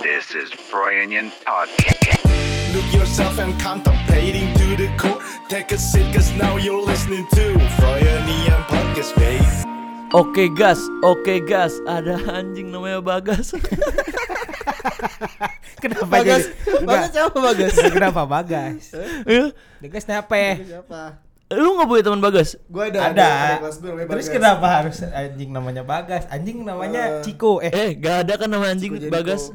This is Brian Todd. Look yourself and contemplating to the core. Take a seat, cause now you're listening to Froyonian Podcast, babe. Oke gas, oke gas. Ada anjing namanya Bagas. Kenapa Bagas, jadi? Bagas siapa Bagas? Kenapa Bagas? Bagas kenapa? Siapa? Lu nggak punya teman Bagas? Gue ada, Ada. namanya Terus Bagas. kenapa harus anjing namanya Bagas? Anjing namanya Eh. Ciko. Eh, Eh, gak ada kan nama anjing Ciko. Bagas?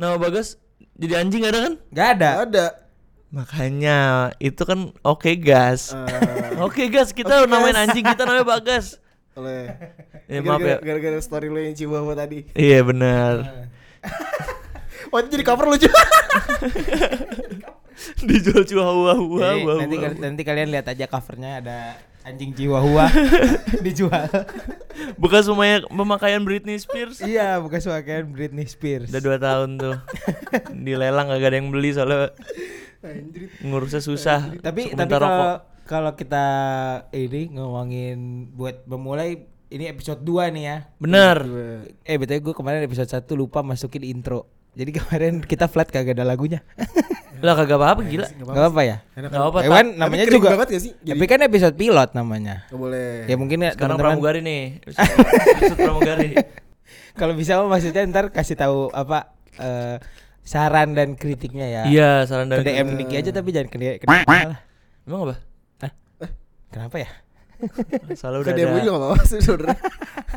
Nama Bagas jadi anjing ada kan? nggak ada. Gak ada. Makanya itu kan oke gas. Eh, Oke gas, kita Oke, namain gas. anjing kita namanya Bagas. oleh. Ya, maaf ya. Gara-gara story lu yang Chihuahua tadi. Iya benar. Wah, itu jadi cover lucu. Dijual chihuahua Jadi, hua hua. nanti nanti kalian lihat aja covernya ada anjing Chihuahua dijual. Bekas pemain pemakaian Britney Spears. iya, bukan pakaian Britney Spears. Udah dua tahun tuh. Dilelang gak ada yang beli soalnya Anjir. ngurusnya susah. tapi Suka tapi kalau kalau kita ini ngomongin buat memulai ini episode 2 nih ya. Bener. Eh betul gue kemarin episode 1 lupa masukin intro. Jadi kemarin kita flat kagak ada lagunya. Lah kagak apa-apa gila. Gak apa-apa ya? Enak Gak apa-apa. Eh, Wan, namanya juga. banget gak sih? Jadi- Tapi kan episode pilot namanya. Gak boleh. Ya mungkin ya Sekarang teman-teman pramugari nih. Episode pramugari. kalau bisa mah maksudnya ntar kasih tahu apa eh, saran dan kritiknya ya. Iya, saran Ke dari DM Niki aja tapi jangan ke ke salah. Emang apa? Kenapa ya? Salah Ke udah ada. juga gak apa-apa sih.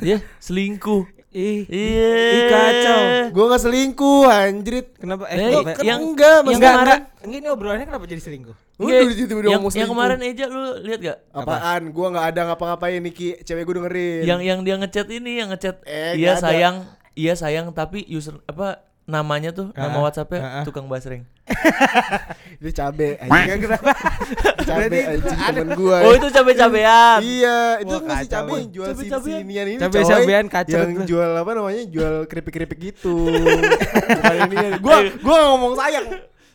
Iya, selingkuh. Ih, Iya. Ih, kacau. Gue gak selingkuh anjrit. kenapa? Eh, Eh, Gua kenapa? kan yang- enggak, yang enggak, enggak. Enggak, ini obrolannya kenapa jadi selingkuh? Udah Nggak, tiba-tiba yang, ngomong yang kemarin Eja lu lihat gak? Apaan? Gua gak ada ngapa-ngapain Niki. Cewek gue dengerin. Yang yang dia ngechat ini yang ngechat Eh, iya sayang, iya sayang tapi user apa namanya tuh nama Ah, WhatsAppnya ah, ah. tukang basreng. Itu cabe anjing. Kenapa? cabe anjing temen gue. Oh itu cabe-cabean. Iya, itu Wah, masih cabe yang jual si Cabe-cabean. sinian ini. Cabe-cabean kacau Yang tuh. jual apa namanya? Jual keripik-keripik gitu. Bukan ini. Gua gua nggak ngomong sayang.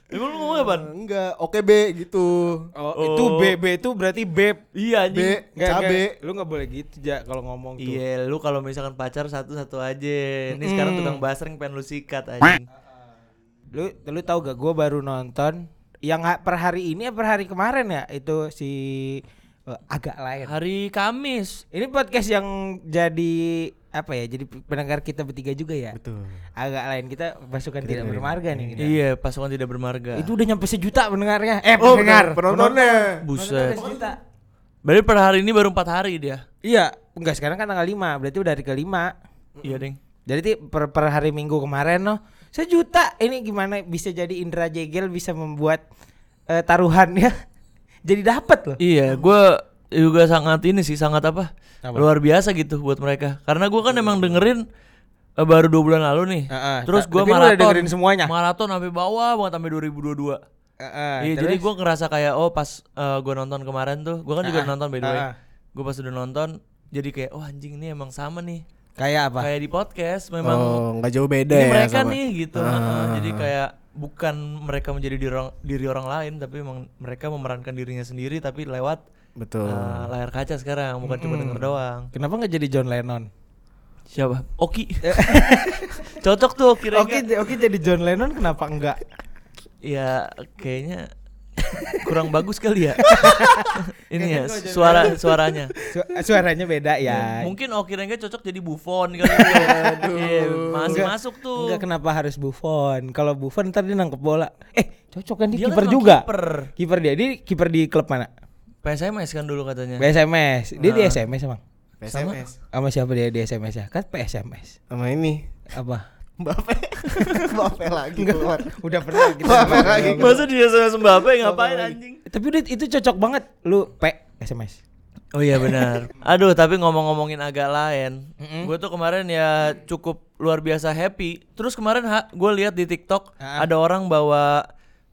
Emang lu ngomong apa? Enggak, oke be gitu. Oh, Oh. itu BB itu berarti beb. Iya anjing. Be, Nggak, cabe. Lu nggak boleh gitu ja kalau ngomong tuh. Iya, lu kalau misalkan pacar satu-satu aja. Ini Mm. sekarang tukang basreng pengen lu sikat anjing. Lu lu tahu gak gua baru nonton yang per hari ini ya per hari kemarin ya itu si eh, agak lain. Hari Kamis. Ini podcast yang jadi apa ya? Jadi pendengar kita bertiga juga ya. Betul. Agak lain kita pasukan tidak bermarga nih. kita. Iya, pasukan tidak bermarga. Itu udah nyampe sejuta pendengarnya. Eh, Oh, pendengar. penontonnya. buset. Sejuta. Berarti per hari ini baru empat hari dia. Iya, enggak sekarang kan tanggal 5, berarti udah hari kelima. Iya, Ding. Jadi per, per hari Minggu kemarin loh sejuta. Ini gimana bisa jadi Indra Jegel bisa membuat eh, taruhan ya? Jadi dapat loh. Iya, gua juga sangat ini sih, sangat apa? Apa? Luar biasa gitu buat mereka. Karena gua kan emang dengerin eh, baru dua bulan lalu nih. Terus gua tapi lu udah maraton. dengerin semuanya? Maraton sampai bawah banget sampai 2022. Heeh, Iya, terus? jadi gua ngerasa kayak oh pas eh, gua nonton kemarin tuh, gua kan juga Ah, nonton by the way. ah. Gua pas udah nonton jadi kayak oh anjing ini emang sama nih. kayak apa? Kayak di podcast memang Oh, nggak jauh beda ini ya mereka sama- nih gitu. Ah. Heeh, Jadi kayak bukan mereka menjadi diri orang, diri orang lain tapi emang mereka memerankan dirinya sendiri tapi lewat Betul. eh, layar kaca sekarang bukan cuma denger doang. Kenapa nggak jadi John Lennon? Siapa? Oki. Cocok tuh kira Oke, oke jadi John Lennon kenapa enggak? Ya kayaknya kurang bagus kali ya. Ini ya suara suaranya. Su- suaranya beda ya. Mungkin Oki Rengga cocok jadi Buffon kali ya. Iya, masih Enggak- masuk tuh. Enggak kenapa harus Buffon? Kalau Buffon ntar dia nangkep bola. Eh, cocok kan dia Dia kiper juga. kiper. Kiper dia, dia kiper di klub mana? PSMS kan dulu katanya. PSMS. Dia di. SMS emang. PSMS. Sama siapa dia di SMS ya? Kan PSMS. Sama ini. Apa? Mbappe. Mbappe lagi Enggak. keluar. Udah pernah kita. Mbappe lagi. Masa dia SMS Mbappe ngapain anjing? Tapi udah itu cocok banget lu P SMS. Oh iya benar. Aduh, tapi ngomong-ngomongin agak lain. Mm-mm. Gue tuh kemarin ya cukup luar biasa happy. Terus kemarin gue lihat di TikTok Ah. ada orang bawa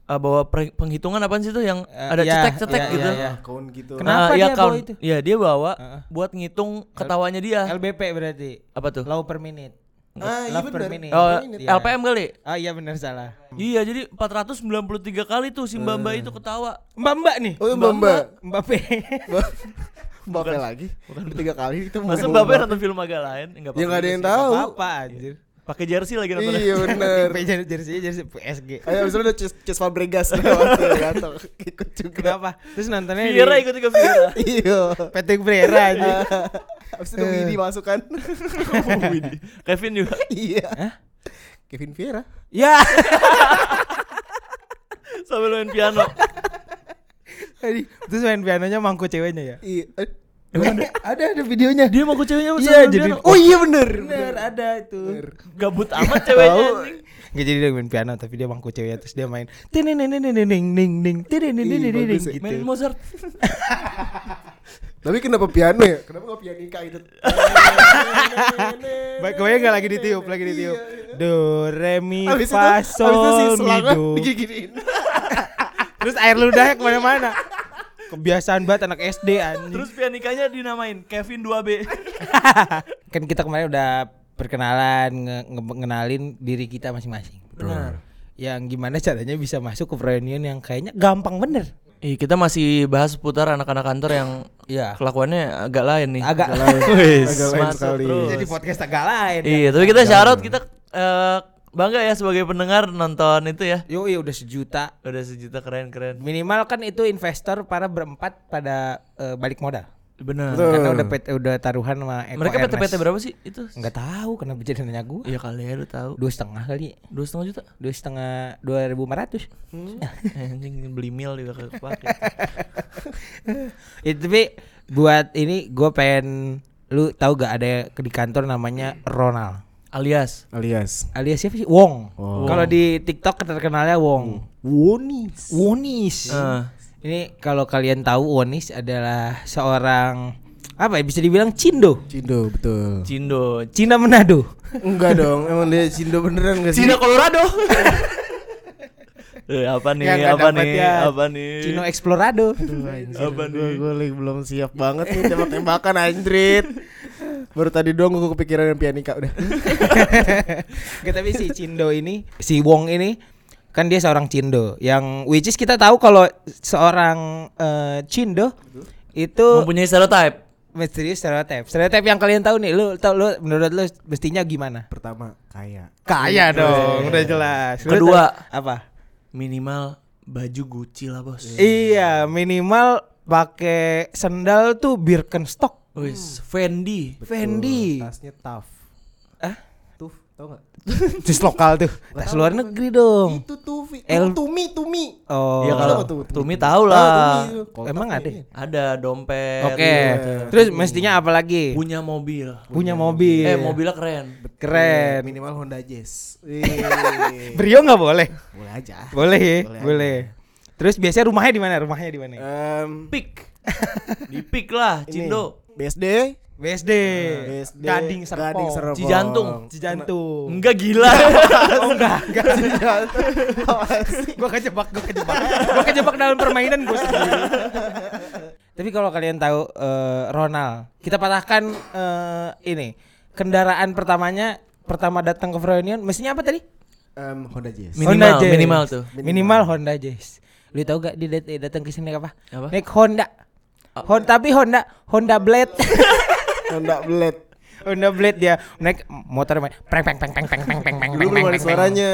uh, bawa per- penghitungan apa sih tuh yang Eh, ada iya, cetek-cetek iya, gitu. iya, iya. Akun gitu. Kenapa Ah, dia iya, bawa itu? Iya, dia bawa Heeh. buat ngitung ketawanya dia. LBP berarti. Apa tuh? Low per minute. Ah, iya Love per minute. Oh, Iya. LPM kali. Ah iya benar salah. Iya, jadi 493 kali tuh si Mbak Mbak itu ketawa. Mbak Mbak nih. Oh, Mbak Mbak. Mbak P. Mbappe lagi. Udah tiga kali itu Masa Mbak Mbak nonton film agak lain? Enggak Ya nggak ada yang tahu. Apa anjir. Pakai jersey lagi nontonnya. Iya bener. jersey jersey jersey PSG. Ayo abis itu Ches, Ches Fabregas. Ikut juga. Kenapa? Terus nontonnya Vieira di ikut ke Vieira. Iya. Patrick Vieira aja. Abis itu Widi masuk kan. Widih. Kevin juga. Iya. Kevin Vieira. ya. Sambil main piano. Tadi terus main pianonya mangku ceweknya ya. Iya. Emang ada, ada ada videonya. Dia mau ceweknya sama Iya, jadi piano. Oh, oh iya bener. Bener, ada itu. Bener. Gabut amat ceweknya. Enggak jadi dia main piano tapi dia mangku ceweknya terus dia main Ting ning ning ning ning ning ning gitu. Ya. Main Mozart. Tapi kenapa piano ya? Kenapa gak pianika gitu? Baik, gue gak lagi ditiup, lagi ditiup. Iya, iya. Do re mi fa sol mi do. Terus air ludahnya ke mana-mana. Kebiasaan banget anak SD anjing. Terus pianikanya dinamain Kevin 2B. kan kita kemarin udah perkenalan, nge nge- ngenalin diri kita masing-masing. Benar. Yang gimana caranya bisa masuk ke reunion yang kayaknya gampang bener. Ih, kita masih bahas seputar anak-anak kantor yang Iya. kelakuannya agak lain nih. Agak Agak lain masuk sekali. terus. Jadi podcast agak lain. Iya, tapi kita syarat kita eh, bangga ya sebagai pendengar nonton itu ya. Yo, iya udah sejuta. Udah sejuta keren-keren. Minimal kan itu investor para berempat pada eh, balik modal. Benar. Karena udah PT, udah taruhan sama Eko Mereka Ernest. PT-PT berapa sih itu? Nggak tahu kenapa jadi nanya gue. Iya kali ya lu tahu. Dua setengah kali. Dua setengah juta. Dua setengah dua ribu lima ratus. Anjing beli mil juga kepake. Itu tapi buat ini gue pengen lu tahu gak ada di kantor namanya Ronald. Alias Alias. Alias siapa sih? Wong. Oh. Kalau di TikTok terkenalnya Wong. Wonis. Wonis. Eh, Ini kalau kalian tahu Wonis adalah seorang apa ya bisa dibilang Cindo. Cindo betul. Cindo. Cina Manado. Enggak dong, emang dia Cindo beneran gak sih? Cina Colorado. eh, apa nih? Yang apa nih? ya. Apa nih? Cino Explorado. Apa Gue nih? gue lagi belum siap banget nih tembak-tembakan anjrit. Baru tadi doang gue kepikiran yang pianika udah. Nggak, tapi si Cindo ini, si Wong ini kan dia seorang Cindo yang which is kita tahu kalau seorang eh, Cindo itu Mempunyai stereotype. misterius stereotip. Stereotip yang kalian tahu nih, lu tahu lu menurut lu mestinya gimana? Pertama kaya. Kaya dong, udah jelas. Kedua. apa? Minimal baju Gucci lah, Bos. Iya, minimal pakai sendal tuh Birkenstock. Wis, Fendi. Fendi. Tasnya tough. Tuh, tau gak? Tas lokal tuh. Tas luar negeri dong. Itu tuh. El- Tumi, Tumi. Oh. Iya kalau tuh? Tumi tahu Tahu, lah. Emang ada? ini. Ada dompet. Oke. gitu. Terus mestinya apa lagi? Punya mobil. Punya mobil. Eh, mobilnya keren. Keren. Minimal Honda Jazz. Wih. Brio nggak boleh? Boleh aja. Boleh ya, Boleh boleh. Terus biasanya rumahnya di mana? Rumahnya di mana? Em, Pik. Di pik lah, ini, Cindo. BSD. BSD. BSD. Gading Serpong. Gading Serpong. Cijantung. Cijantung. Enggak gila. Oh enggak, enggak. gua kejebak, gua kejebak. gua kejebak dalam permainan gua sendiri. Tapi kalau kalian tahu eh, Ronald, kita patahkan eh, ini kendaraan pertamanya pertama datang ke reunion mestinya apa tadi? Em, Honda Jazz. Minimal, Honda Jazz. minimal tuh. Minimal, Honda Jazz. Lu tahu gak dia dat- datang ke sini apa? Apa? Naik Honda. Hon tapi Honda Honda Blade. Honda Blade. Honda Blade dia naik motor main peng peng peng peng peng peng peng peng Dulu belum ada suaranya.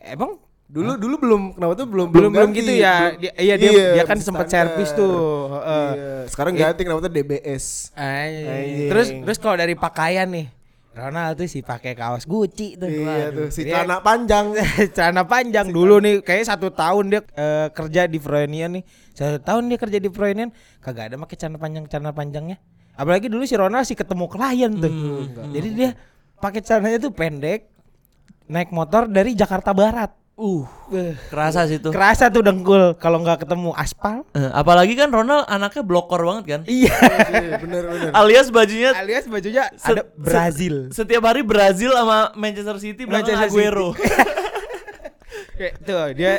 Emang Dulu dulu belum kenapa tuh belum belum belum gitu ya. Belum- Dia, iya dia dia kan sempat servis tuh. Iya. Sekarang ganti kenapa tuh DBS. Anjing. Terus terus kalau dari pakaian nih Ronald tuh sih pakai kaos Gucci tuh. Iya tuh si celana panjang. celana panjang dulu nih kayak satu tahun dia eh, kerja di Froynion nih satu tahun dia kerja di Froynion kagak ada pakai celana panjang celana panjangnya apalagi dulu si Ronald sih ketemu klien tuh jadi dia pakai celananya tuh pendek naik motor dari Jakarta Barat Uh, Beuh, kerasa sih tuh. kerasa tuh dengkul kalau nggak ketemu aspal Eh, apalagi kan Ronald anaknya blokor banget kan. iya Iya, bener bener. Alias bajunya alias bajunya ada Brazil setiap hari Brazil sama Manchester City belakang Manchester City. Kayak tuh dia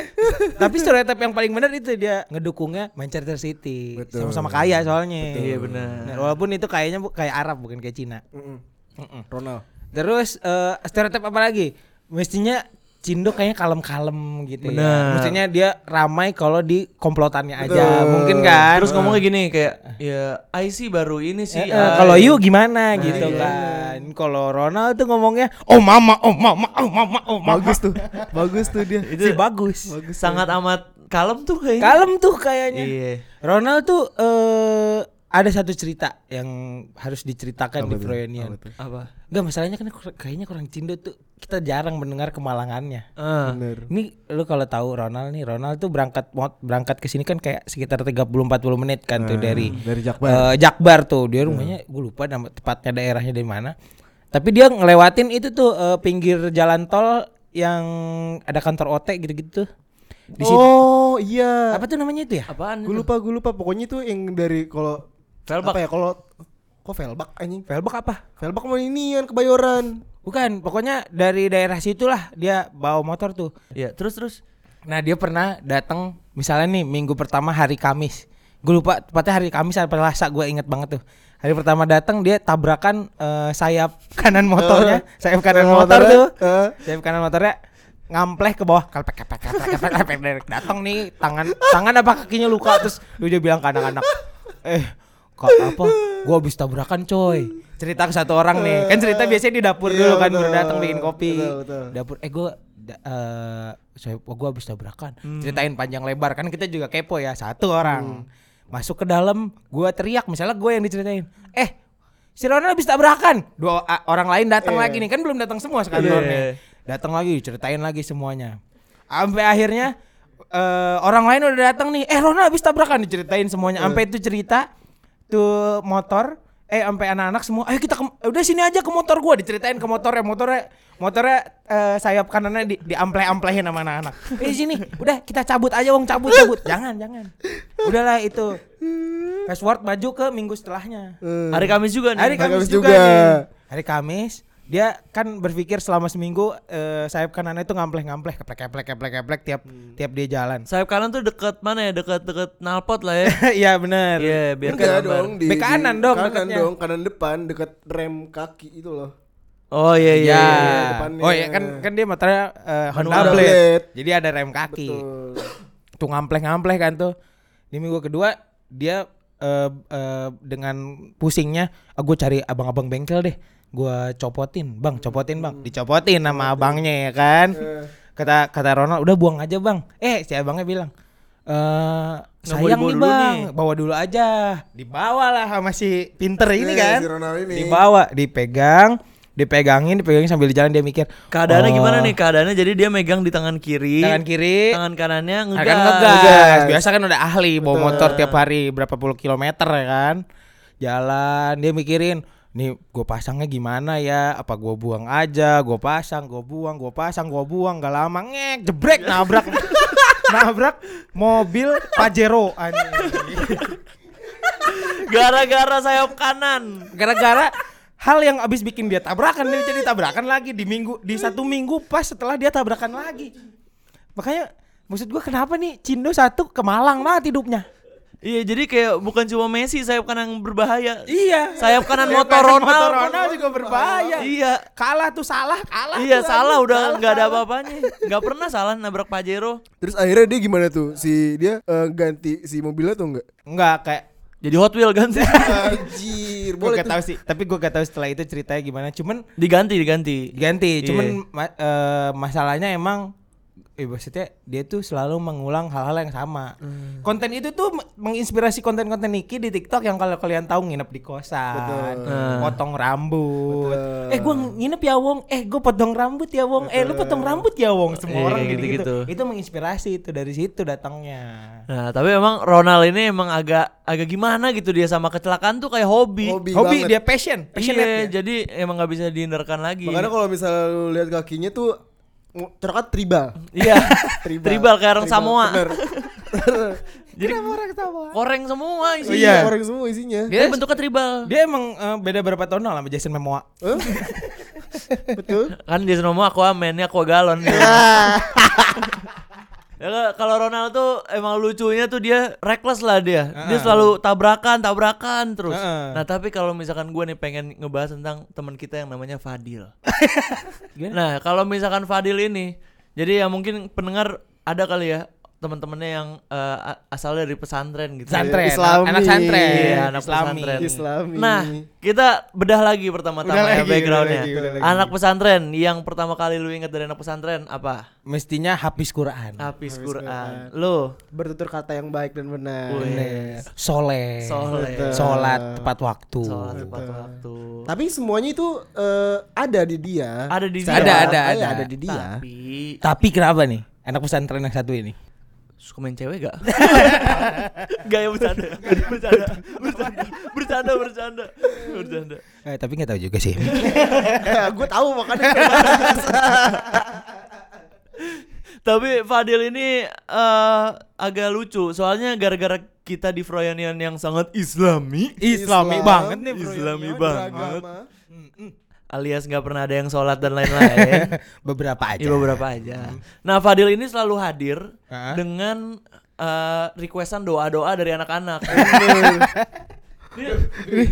tapi stereotip yang paling benar itu dia ngedukungnya Manchester City Betul. sama-sama kaya soalnya Iya, benar. Nah, walaupun itu kayaknya bu- kayak Arab bukan kayak Cina Mm-mm. Ronald. terus eh, stereotip apa lagi mestinya Cindo kayaknya kalem-kalem gitu ya. Benar. Maksudnya dia ramai kalau di komplotannya aja, mungkin kan. Terus ngomongnya gini kayak ya I sih baru ini sih. Eh, eh, I." kalau you gimana gitu iya. kan. Kalau Ronald tuh ngomongnya oh mama, oh mama, oh mama, oh mama. Bagus tuh. Bagus tuh dia. Itu bagus. sangat amat kalem tuh kayaknya. Kalem tuh kayaknya. Iya. Ronald tuh eh ada satu cerita yang harus diceritakan di Froyonian. Apa? Enggak masalahnya kan kayaknya kurang Cindo tuh kita jarang mendengar kemalangannya. Ah. Bener. Ini lu kalau tahu Ronald nih, Ronald tuh berangkat berangkat ke sini kan kayak sekitar 30 40 menit kan tuh dari Dari Jakbar. eh, Jakbar tuh. Dia rumahnya gue lupa nama tepatnya daerahnya dari mana. Tapi dia ngelewatin itu tuh eh, pinggir jalan tol yang ada kantor OT gitu-gitu tuh. Di situ. Oh iya. Apa tuh namanya itu ya? Apaan? Gue lupa, gue lupa. Pokoknya itu yang dari kalau Velbak. apa ya kalau kok Velbak anjing. Velbak apa? Velbak mau inian kebayoran. Bukan, pokoknya dari daerah situlah dia bawa motor tuh. Iya, terus terus. Nah dia pernah datang misalnya nih minggu pertama hari Kamis. Gue lupa tepatnya hari Kamis atau Selasa gue inget banget tuh. Hari pertama datang dia tabrakan eh, sayap kanan motornya, sayap kanan motor tuh. eh. Sayap kanan motornya ngampleh ke bawah kalpek kalpek kalpek kalpek kalpek datang nih tangan tangan apa kakinya luka terus dia bilang ke anak-anak eh kok apa? Gua habis tabrakan coy. Cerita ke satu orang nih. Kan cerita biasanya di dapur Iya, dulu kan betul. baru datang bikin kopi. Betul, betul. dapur eh gue eh saya gue habis tabrakan. Hmm. ceritain panjang lebar kan kita juga kepo ya satu orang. Masuk ke dalam gue teriak misalnya gue yang diceritain eh si Ronald habis tabrakan. Dua orang lain datang Iya. lagi nih kan belum datang semua sekarang nih datang lagi ceritain lagi semuanya. Sampai akhirnya eh orang lain udah datang nih eh Ronald habis tabrakan. Diceritain semuanya. Iya. sampai itu cerita tuh motor eh sampai anak-anak semua ayo kita ke, udah sini aja ke motor gua diceritain ke motornya motornya motornya eh, sayap kanannya di, di ampleh-amplehin sama anak-anak eh sini udah kita cabut aja wong cabut cabut jangan jangan udahlah itu password maju ke minggu setelahnya Hari Kamis juga nih. hari Hari Kamis Kamis juga, juga. nih. hari Kamis dia kan berpikir selama seminggu eh, sayap kanannya itu ngampleh-ngampleh keplek keplek keplek keplek tiap tiap dia jalan Sayap kanan tuh deket mana ya? Deket deket nalpot lah ya. iya bener Iya, biar Enggak kegambar. dong di, Bek kanan di- dong kanan dekatnya. dong kanan depan dekat rem kaki itu loh Oh iya iya. Ya. iya. depannya. Oh iya kan kan dia motornya eh, Honda Manual Blade. Blade. Jadi ada rem kaki. Betul. Tuh ngampleh-ngampleh kan tuh. Di minggu kedua dia eh, eh, dengan pusingnya, ah, gue cari abang-abang bengkel deh. Gua copotin, bang, copotin bang, dicopotin sama abangnya ya kan. Kata kata Ronald, udah buang aja bang. Eh si abangnya bilang, eh sayang nih bang, nih." bawa dulu aja. Dibawa lah sama si pinter ini Eh, kan. si Ronald ini. Dibawa, dipegang, dipegangin, dipegangin sambil jalan dia mikir. Keadaannya "Oh, gimana nih? Keadaannya jadi dia megang di tangan kiri. Tangan kiri, Tangan kanannya ngegas. ngegas. Ngegas. Biasa kan udah ahli bawa motor tiap hari berapa puluh kilometer ya kan. Jalan dia mikirin, nih gue pasangnya gimana ya? Apa gue buang aja? Gue pasang, gue buang, gue pasang, gue buang. Gak lama ngek, jebrek, nabrak, nabrak mobil Pajero. Gara-gara sayap kanan. Gara-gara hal yang abis bikin dia tabrakan dia jadi tabrakan lagi di minggu di satu minggu pas setelah dia tabrakan lagi. Makanya maksud gua kenapa nih Cindo satu ke Malang banget hidupnya. Iya, jadi kayak bukan cuma Messi sayap kanan yang berbahaya. Iya. Sayap kanan Sayap motor kanan Ronald. motor pun Ronald juga berbahaya. Iya. Kalah tuh salah, kalah. Iya tuh, salah aduh, udah nggak ada apa-apanya. Nggak pernah salah nabrak Pajero. terus akhirnya dia gimana tuh si dia eh, ganti si mobilnya tuh enggak Enggak kayak Jadi Hot Wheel ganti. anjir gue boleh gak tuh tahu sih, tapi gue gak tahu setelah itu ceritanya gimana. Cuman diganti diganti. ganti, Iya. cuman ma- eh, masalahnya emang eh maksudnya dia tuh selalu mengulang hal-hal yang sama. Hmm. Konten itu tuh me- menginspirasi konten-konten Niki di TikTok yang kalau kalian tahu nginep di kosan, Nah. potong rambut. Betul. Eh gua nginep ya Wong, eh gua potong rambut ya Wong, eh lu potong rambut ya Wong. Semua Iya, orang gitu-gitu. Itu menginspirasi itu dari situ datangnya. Nah, tapi emang Ronald ini emang agak agak gimana gitu dia sama kecelakaan tuh kayak hobi. hobi, Hobi banget. dia passion, passionate Iya, jadi emang nggak bisa dihindarkan lagi. makanya kalau misalnya lu lihat kakinya tuh terkat tribal Iya. Tribal kayak orang Samoa. bener Jadi koreng semua isinya. Oh, iya. orang semua isinya Dia bentuknya tribal. Dia emang eh, beda berapa tahun lah sama Jason Momoa. Betul Kan dia semua Aquaman, ini Aqua galon. Ya kalau- kalau Ronald tuh emang lucunya tuh dia reckless lah dia. Dia selalu tabrakan, tabrakan terus. Heeh. Nah, tapi kalau misalkan gue nih pengen ngebahas tentang teman kita yang namanya Fadil. nah, kalau misalkan Fadil ini Jadi ya mungkin pendengar ada kali ya teman-temannya yang a- asalnya dari pesantren gitu. Pesantren, Islami. anak santren, Iya, anak Islami. pesantren. Islami. Nah, kita bedah lagi pertama-tama ya backgroundnya. udah lagi, udah lagi. Anak pesantren yang pertama kali lu ingat dari anak pesantren apa? Mestinya habis Quran. Hafiz Hafiz Quran. Quran. Lu bertutur kata yang baik dan benar. Wih. Bener. Soleh. Soleh. Sholat tepat waktu. sholat tepat waktu. Tapi semuanya itu eh, ada di dia. Ada di Ada, dia. ada, Iya, ada. ada di dia. Tapi Tapi kenapa nih anak pesantren yang satu ini? Suka main cewek gak? gak ya bercanda, bercanda, bercanda, bercanda, bercanda, bercanda. Eh, tapi nggak tahu juga sih. gue tahu makanya. Tapi Fadil ini eh, agak lucu, soalnya gara-gara kita di Froyanian yang sangat Islami, Islami Islam, banget nih. Islami banget, alias nggak pernah ada yang sholat dan lain-lain. Beberapa aja. Ya beberapa aja. Nah Fadil ini selalu hadir Hah? dengan eh, requestan doa-doa dari anak-anak. Ini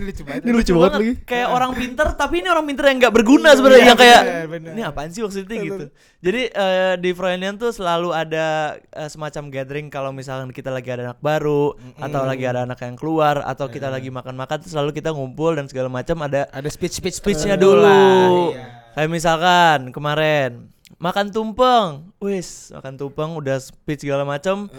Ini lucu banget lagi. Kayak orang pinter, tapi ini orang pinter yang nggak berguna sebenarnya. Yang kayak bener, bener. ini apaan sih maksudnya gitu. Jadi eh, di Froyanian tuh selalu ada eh, semacam gathering kalau misalkan kita lagi ada anak baru atau lagi ada anak yang keluar atau kita lagi makan-makan tuh selalu kita ngumpul dan segala macam ada Ada speech speech speechnya dulu dulu. lah, iya. Kayak misalkan kemarin makan tumpeng, wis makan tumpeng udah speech segala macam.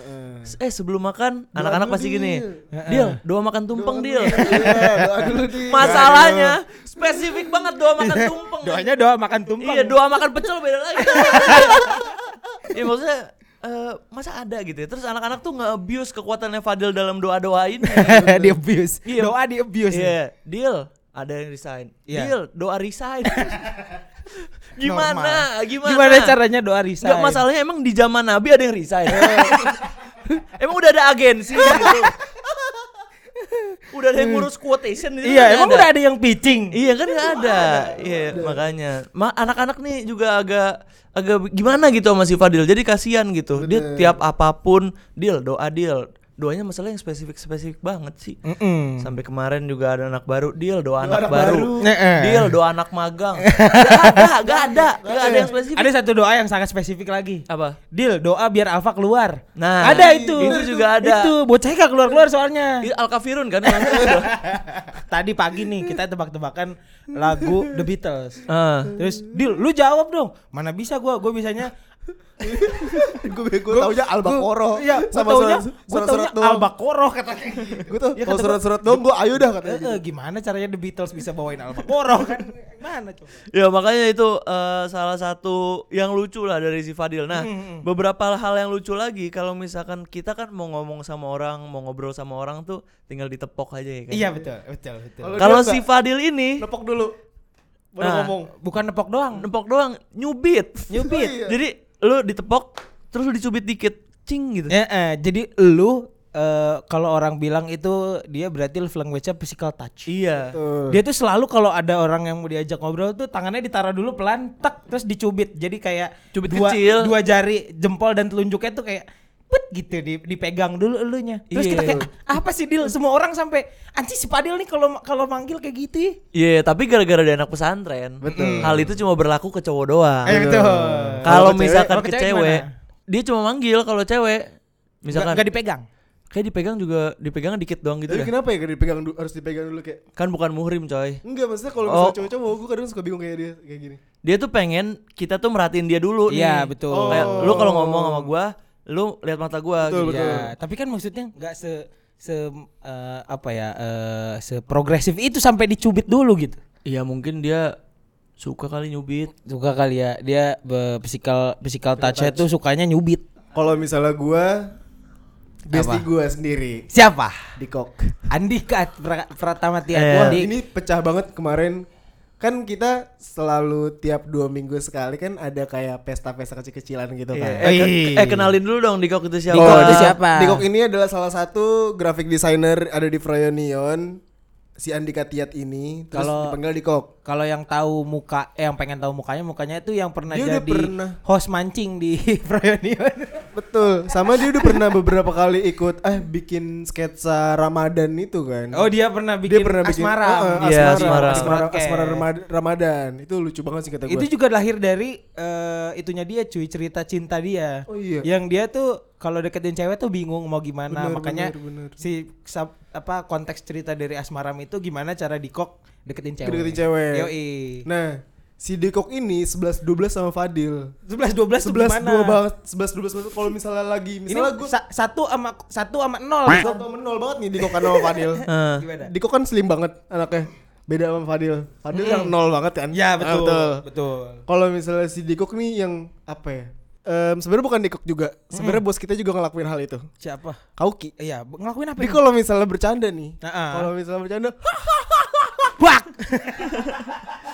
Eh sebelum makan anak-anak pasti gini. Deal, doa makan tumpeng Deal. Iya, doa. Masalahnya spesifik banget doa makan tumpeng. Doanya doa makan tumpeng. Iya doa makan pecel beda lagi. Iya maksudnya eh, masa ada gitu ya. Terus anak-anak tuh nggak abuse kekuatannya Fadil dalam doa-doa ini. di abuse. Iya. Doa di abuse. Iya, deal. Ada yang resign. Iya. Deal, doa resign. gimana? Gimana? Gimana caranya doa resign? Enggak masalahnya emang di zaman Nabi ada yang resign. emang udah ada agensi gitu. udah ada yang ngurus quotation gitu. Iya, kan emang ada. udah ada yang pitching. Iya kan nggak ada. Iya, makanya. Ma anak-anak nih juga agak agak gimana gitu sama si Fadil. Jadi kasihan gitu. Dia tiap apa pun deal, doa deal. Doanya masalah yang spesifik-spesifik banget sih. Mm-mm. Sampai kemarin juga ada anak baru, deal doa anak, anak baru. baru. Heeh. Deal doa anak magang. gak ada, gak ada, gak ada yang spesifik. Ada satu doa yang sangat spesifik lagi. apa? Deal, doa biar Alfa keluar. Nah, ada itu. Itu juga ada. Itu bocah gak keluar-keluar soalnya. Itu Al Kafirun kan? Tadi pagi nih kita tebak-tebakan lagu The Beatles. Ah. Terus, Deal, lu jawab dong. Mana bisa gua? Gua bisanya Gue gue taunya Al-Baqarah. Iya, sama gua taunya, surat- gua surat-surat taunya doang. Al-Baqarah katanya. Gue tuh Ya, kalau kata surat-surat dong gue ayo dah katanya. Gitu. gimana caranya The Beatles bisa bawain Al-Baqarah kan? Mana coba? Ya makanya itu eh, salah satu yang lucu lah dari si Fadil. Nah, Hmm, beberapa hal yang lucu lagi kalau misalkan kita kan mau ngomong sama orang, mau ngobrol sama orang tuh tinggal ditepok aja ya kan. Iya betul, betul, betul. Kalau si Fadil ini nepok dulu. Baru Nah. ngomong. Bukan nepok doang. nempok doang, nyubit. Nyubit. iya. Jadi lu ditepok terus lu dicubit dikit, cing gitu. Ya, eh, jadi lu eh, kalau orang bilang itu dia berarti love language-nya physical touch. Iya. Tuh. Dia tuh selalu kalau ada orang yang mau diajak ngobrol tuh tangannya ditaruh dulu pelan, tek terus dicubit. Jadi kayak Cubit dua, kecil. dua jari jempol dan telunjuknya tuh kayak put gitu di, dipegang dulu elunya. Terus Iya. kita kayak "Ah, apa sih deal? Semua orang sampai anci si Padil nih kalau kalau manggil kayak gitu ya. Iya, tapi gara-gara dia anak pesantren, Betul. hal itu cuma berlaku ke cowok doang. Eh, betul. Kalau misalkan ke cewek gimana? dia cuma manggil kalau cewek. Misalkan Nggak- nggak dipegang. kayak dipegang juga dipegang dikit doang gitu Tapi dah. kenapa ya dipegang dulu, harus dipegang dulu kayak Kan bukan muhrim, coy. Enggak maksudnya kalau Oh. misalnya cowok-cowok gue kadang suka bingung kayak dia kayak gini. Dia tuh pengen kita tuh merhatiin dia dulu nih. Iya, betul. Kayak lu kalau ngomong sama gua, lu lihat mata gua Betul, gitu. betul. Ya, tapi kan maksudnya nggak se se eh, apa ya eh, se progresif itu sampai dicubit dulu gitu. Iya, mungkin dia suka kali nyubit. Suka kali ya dia be- physical physical touch-nya tuh sukanya nyubit. Kalau misalnya gue bestie Apa? gue sendiri Siapa? di kok. Andika Pra- Pratama Eh. Wah Andi. ini pecah banget kemarin kan kita selalu tiap dua minggu sekali kan ada kayak pesta-pesta kecil-kecilan gitu kan. Eh, ke- eh, kenalin dulu dong Dikok itu siapa? Dikok Oh, itu Dikok- siapa? Dikok ini adalah salah satu graphic designer ada di Froyonion. Si Andika Tiat ini terus Kalau- dipanggil Dikok. Kalau yang tahu muka, eh, yang pengen tahu mukanya, mukanya itu yang pernah Dia jadi pernah. host mancing di Froyonion. Betul. Sama dia udah pernah beberapa kali ikut eh bikin sketsa Ramadan itu kan. Oh dia pernah dia bikin pernah bikin asmara. Oh, oh, Iya, asmara, asmara. asmara, Podcast. asmara Ramad- Ramadan. Itu lucu banget sih kata gue. Itu juga lahir dari eh, itunya dia cuy cerita cinta dia. Oh iya. Yang dia tuh kalau deketin cewek tuh bingung mau gimana Bener, makanya bener, bener. si sab- apa konteks cerita dari Asmaram itu gimana cara dikok deketin cewek. Deketin cewek. Yoi. Nah, si Dekok ini 11 12 sama Fadil. 11 12 tuh 11 gimana? 2 banget. 11 12 banget kalau misalnya lagi Ini misalnya gue sa- satu sama satu sama nol. satu sama nol banget nih Dekok kan sama Fadil. Eh, Gimana? Diko kan slim banget anaknya. Beda sama Fadil. Fadil yang nol banget kan. Ya Ah, betul. betul. Kalau misalnya si Dikok nih yang apa ya? Em, sebenarnya bukan Dikok juga. Sebenarnya bos kita juga ngelakuin hal itu. Siapa? Kauki. Iya, ngelakuin apa? Dia kalau misalnya bercanda nih. Heeh. Kalau misalnya bercanda, Bak.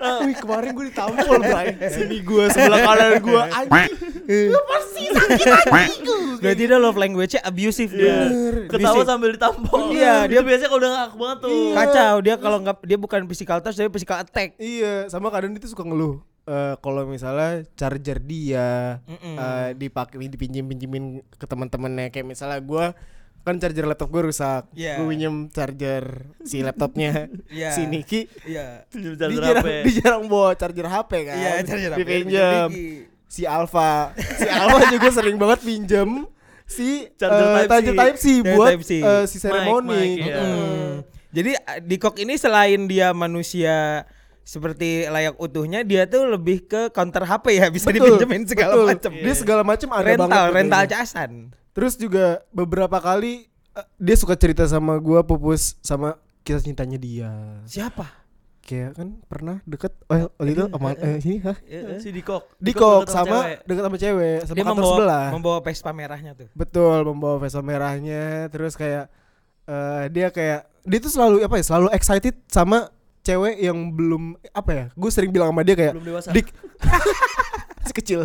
wih kemarin gue ditampol Bray. Sini gue sebelah kanan gue anjing. pasti sakit anjing. Berarti dia love language-nya abusive dia. Ketawa sambil ditampol. Iya, dia biasanya kalau udah ngakak banget tuh. Kacau dia kalau nggak dia bukan physical touch tapi physical attack. Iya, sama kadang dia tuh suka ngeluh. Eh, kalau misalnya charger dia Mm-mm. eh, dipakai dipinjem pinjemin ke teman-temannya kayak misalnya gue kan charger laptop gue rusak, Iya. gue pinjem charger si laptopnya Iya. si Niki, Iya. Pinjem dia charger jarang, HP. dia jarang bawa charger HP kan, Iya, charger HP, dipinjem. Niki. Si Alfa, si Alfa juga sering banget pinjem si Charger eh, Type-C. charger Type C buat Type-C. eh, si seremoni. Iya. Hmm. Jadi uh, Dikok ini selain dia manusia seperti layak utuhnya, dia tuh lebih ke counter HP ya, bisa Betul, dipinjemin segala macam. Dia segala macam ada rental, banget. rental kayaknya. casan. Terus juga beberapa kali eh, dia suka cerita sama gua pupus sama kisah cintanya dia. Siapa? Kayak kan pernah deket oh waktu itu sama eh sini hah? Si Dikok. Dikok sama deket sama cewek sama Dia kantor membawa sebelah. membawa Vespa merahnya tuh. Betul, membawa Vespa merahnya terus kayak eh, dia kayak dia tuh selalu apa ya? Selalu excited sama cewek yang belum apa ya? Gue sering bilang sama dia kayak Belum dewasa. Dik masih kecil.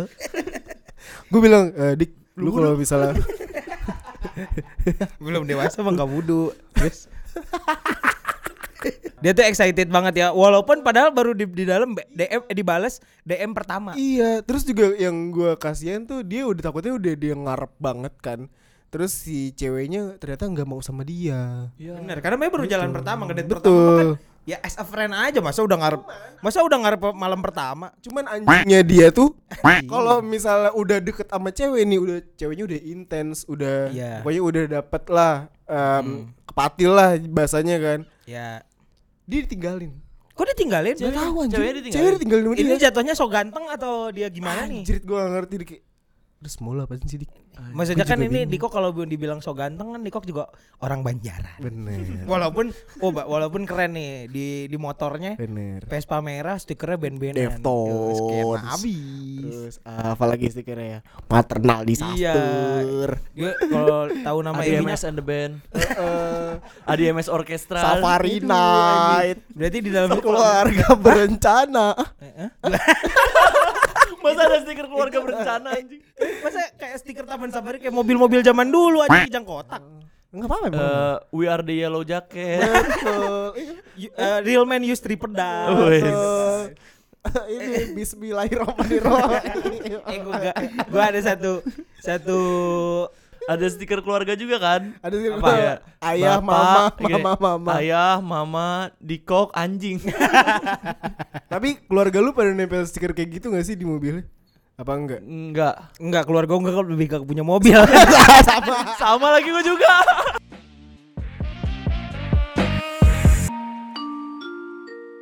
Gue bilang eh, Dik lu kalau misalnya Belum dewasa mah enggak wudu. Terus dia tuh excited banget ya walaupun padahal baru di, di dalam DM eh, dibales DM pertama Iya, terus juga yang gua kasihan tuh dia udah takutnya udah dia ngarep banget kan. Terus si ceweknya ternyata nggak mau sama dia. bener karena memang baru jalan pertama ngedate Betul. pertama kan ya as a friend aja masa udah ngarep masa udah ngarep malam pertama Cuman anjingnya dia tuh kalau misalnya udah deket sama cewek nih, udah ceweknya udah intens, udah Iya. pokoknya udah dapet lah em, kepatil lah bahasanya kan. ya Dia ditinggalin. kok ditinggalin Gak tahu anjing. ceweknya ditinggalin. Ceweknya ditinggalin ini dia. jatuhnya so ganteng atau dia gimana nih Anjir gua gak ngerti. Terus mau lah apa sih Dik? maksudnya Gua kan ini bingung. Diko kalau belum dibilang so ganteng kan Diko juga orang Banjaran Bener. walaupun oh ba- walaupun keren nih di di motornya Bener. Vespa merah stikernya band-bandan Deftones. Skema abis Terus uh, apalagi stikernya ya? Maternal disaster. Dia kalau tahu nama ADMS and the band. Eh, ADMS Orchestra. Safari Night. berarti di dalam Keluarga berencana. Ah, Eh, eh? anjing. Masa ada stiker keluarga berencana anjing. Masa kayak stiker Taman Safari kayak mobil-mobil zaman dulu aja kijang kotak. Enggak apa-apa emang. Eh, we are the yellow jacket. Betul. Eh, real man use three. Wes. Betul. Ini Bismillahirrahmanirrahim. eh gua gak, gua ada satu satu Ada stiker keluarga juga kan? Ada sih Apa ya? Ayah, Bapak, mama, gini, mama, mama. Ayah, mama, dikok, anjing. Tapi keluarga lu pada nempel stiker kayak gitu gak sih di mobilnya? Apa enggak? Enggak. enggak keluarga gua enggak lebih gak punya mobil. Sama lagi gue juga.